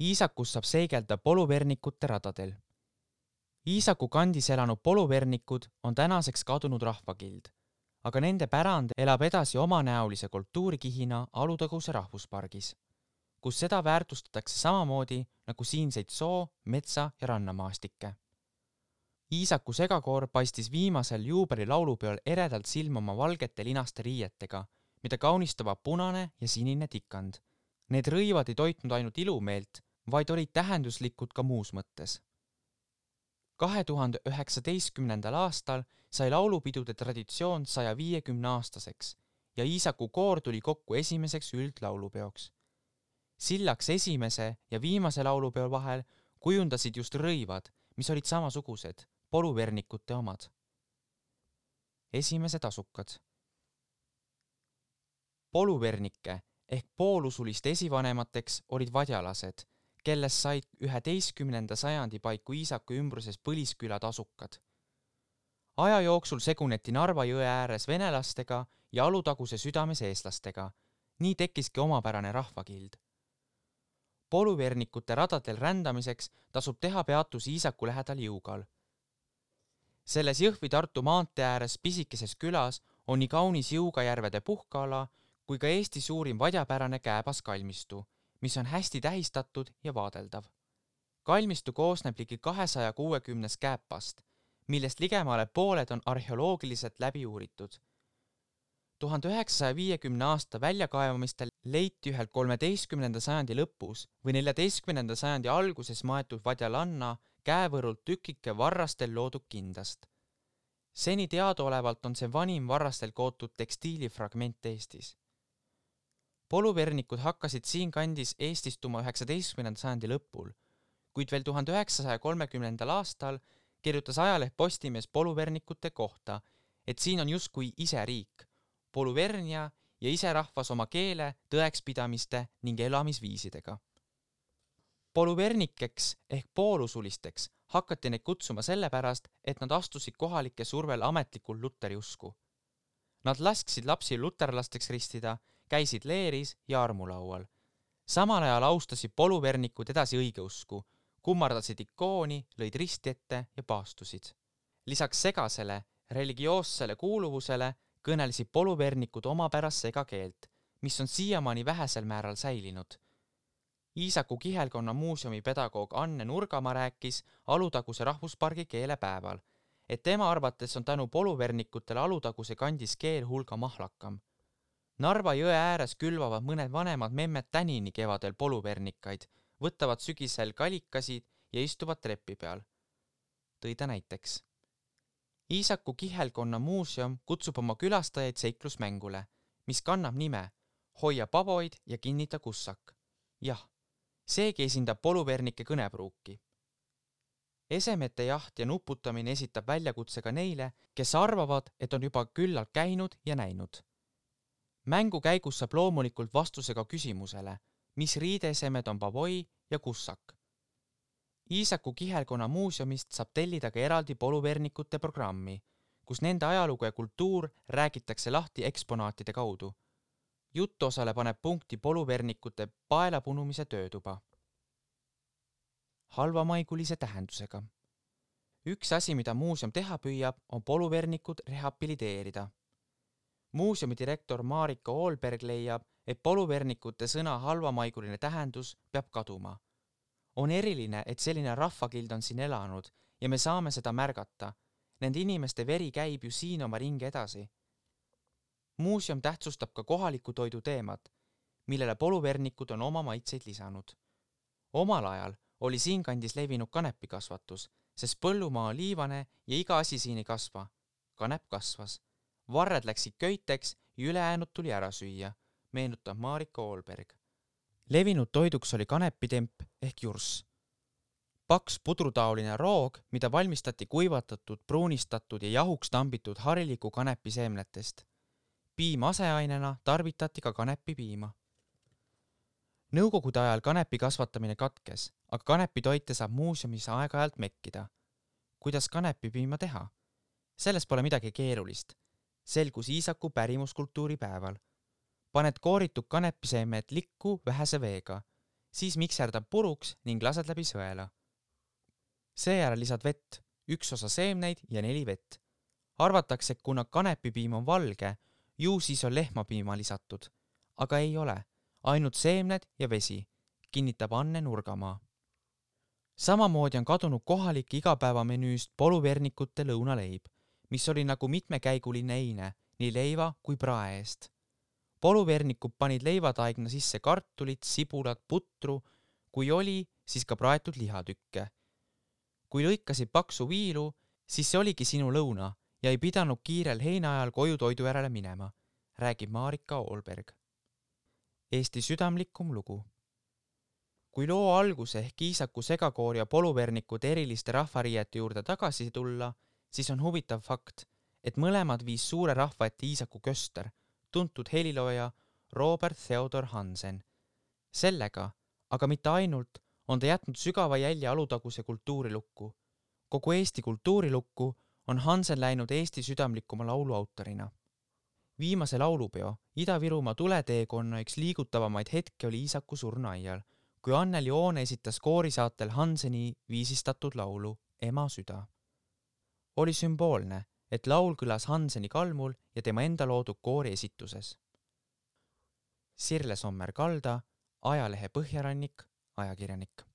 Iisakus saab seegelda poluvernikute radadel. Iisaku kandis elanud poluvernikud on tänaseks kadunud rahvakild, aga nende pärand elab edasi omanäolise kultuurikihina Alutaguse rahvuspargis, kus seda väärtustatakse samamoodi nagu siinseid soo, metsa ja rannamaastikke. Iisaku segakoor paistis viimasel juubelilaulupeol eredalt silma oma valgete linaste riietega, mida kaunistavad punane ja sinine tikand. Need rõivad ei toitnud ainult ilumeelt, vaid olid tähenduslikud ka muus mõttes. kahe tuhande üheksateistkümnendal aastal sai laulupidude traditsioon saja viiekümne aastaseks ja Iisaku koor tuli kokku esimeseks üldlaulupeoks. sillaks esimese ja viimase laulupeo vahel kujundasid just rõivad, mis olid samasugused, poluvernikute omad. esimesed asukad. poluvernike ehk poolusuliste esivanemateks olid vadjalased kellest said üheteistkümnenda sajandi paiku Iisaku ümbruses Põliskülad asukad. aja jooksul seguneti Narva jõe ääres venelastega ja Alutaguse südames eestlastega. nii tekkiski omapärane rahvakild. poluvernikute radadel rändamiseks tasub teha peatus Iisaku lähedal Jõugal. selles Jõhvi-Tartu maantee ääres pisikeses külas on nii kaunis Jõugajärvede puhkeala kui ka Eesti suurim vadjapärane kääbas kalmistu mis on hästi tähistatud ja vaadeldav. kalmistu koosneb ligi kahesaja kuuekümnest kääpast, millest ligemale pooled on arheoloogiliselt läbi uuritud. tuhande üheksasaja viiekümne aasta väljakaevamistel leiti ühelt kolmeteistkümnenda sajandi lõpus või neljateistkümnenda sajandi alguses maetud vadjalanna käevõrult tükike varrastel loodud kindast. seni teadaolevalt on see vanim varrastel kootud tekstiilifragment Eestis poluvernikud hakkasid siinkandis eestistuma üheksateistkümnenda sajandi lõpul, kuid veel tuhande üheksasaja kolmekümnendal aastal kirjutas ajaleht Postimees poluvernikute kohta, et siin on justkui iseriik, Poluvernia ja iserahvas oma keele, tõekspidamiste ning elamisviisidega. poluvernikeks ehk poolusulisteks hakati neid kutsuma sellepärast, et nad astusid kohalike survel ametlikul luteri usku. Nad lasksid lapsi luterlasteks ristida käisid leeris ja armulaual. samal ajal austasid poluvernikud edasi õigeusku, kummardasid ikooni, lõid risti ette ja paastusid. lisaks segasele religioossele kuuluvusele kõnelesid poluvernikud omapärast segakeelt, mis on siiamaani vähesel määral säilinud. Iisaku kihelkonna muuseumi pedagoog Anne Nurgamaa rääkis Alutaguse rahvuspargi keelepäeval, et tema arvates on tänu poluvernikutele Alutaguse kandis keel hulga mahlakam Narva jõe ääres külvavad mõned vanemad memmed tänini kevadel poluvernikaid, võtavad sügisel kalikasid ja istuvad trepi peal. tõi ta näiteks. Iisaku kihelkonna muuseum kutsub oma külastajaid seiklusmängule, mis kannab nime Hoia paboid ja kinnita kussak. jah, seegi esindab poluvernike kõnepruuki. esemete jaht ja nuputamine esitab väljakutse ka neile, kes arvavad, et on juba küllalt käinud ja näinud mängu käigus saab loomulikult vastuse ka küsimusele, mis riideesemed on baboi ja kussak. Iisaku kihelkonna muuseumist saab tellida ka eraldi poluvernikute programmi, kus nende ajalugu ja kultuur räägitakse lahti eksponaatide kaudu. jutuosale paneb punkti poluvernikute paelapunumise töötuba. halvamaigulise tähendusega. üks asi, mida muuseum teha püüab, on poluvernikud rehabiliteerida muuseumi direktor Marika Oolberg leiab, et poluvernikute sõna halvamaiguline tähendus peab kaduma. on eriline, et selline rahvakild on siin elanud ja me saame seda märgata. Nende inimeste veri käib ju siin oma ringi edasi. muuseum tähtsustab ka kohaliku toidu teemat, millele poluvernikud on oma maitseid lisanud. omal ajal oli siinkandis levinud kanepikasvatus, sest põllumaa on liivane ja iga asi siin ei kasva. kanep kasvas varred läksid köiteks ja ülejäänud tuli ära süüa, meenutab Marika Oolberg. levinud toiduks oli kanepitemp ehk jurss. paks pudrutaoline roog, mida valmistati kuivatatud, pruunistatud ja jahuks tambitud hariliku kanepi seemnetest. piim aseainena tarvitati ka kanepipiima. Nõukogude ajal kanepi kasvatamine katkes, aga kanepitoite saab muuseumis aeg-ajalt mekkida. kuidas kanepipiima teha? selles pole midagi keerulist selgus Iisaku pärimuskultuuri päeval. paned kooritud kanepiseemed likku vähese veega, siis mikserdab puruks ning lased läbi sõela. seejärel lisad vett, üks osa seemneid ja neli vett. arvatakse, et kuna kanepipiim on valge, ju siis on lehmapiima lisatud, aga ei ole, ainult seemned ja vesi, kinnitab Anne Nurgamaa. samamoodi on kadunud kohalik igapäevamenüüst poluvernikute lõunaleib, mis oli nagu mitmekäiguline eine nii leiva kui prae eest poluvernikud panid leivataegna sisse kartulit, sibulat, putru, kui oli, siis ka praetud lihatükke. kui lõikasid paksu viilu, siis see oligi sinu lõuna ja ei pidanud kiirel heina ajal koju toidu järele minema, räägib Marika Olberg. Eesti südamlikum lugu. kui loo alguse ehk Iisaku segakoor ja poluvernikud eriliste rahvariiete juurde tagasi tulla, siis on huvitav fakt, et mõlemad viis suure rahva ette Iisaku Köster tuntud helilooja Robert Theodor Hansen. sellega, aga mitte ainult, on ta jätnud sügava jälje Alutaguse kultuurilukku. kogu Eesti kultuurilukku on Hansen läinud Eesti südamlikuma laulu autorina. viimase laulupeo Ida-Virumaa tuleteekonna üks liigutavamaid hetki oli Iisaku surnuaial, kui Anneli Oone esitas koorisaatel Hanseni viisistatud laulu Ema süda. Oli sümboolne et laul kõlas Hanseni kalmul ja tema enda loodud koori esituses. Sirle Sommer Kalda, ajalehe Põhjarannik, ajakirjanik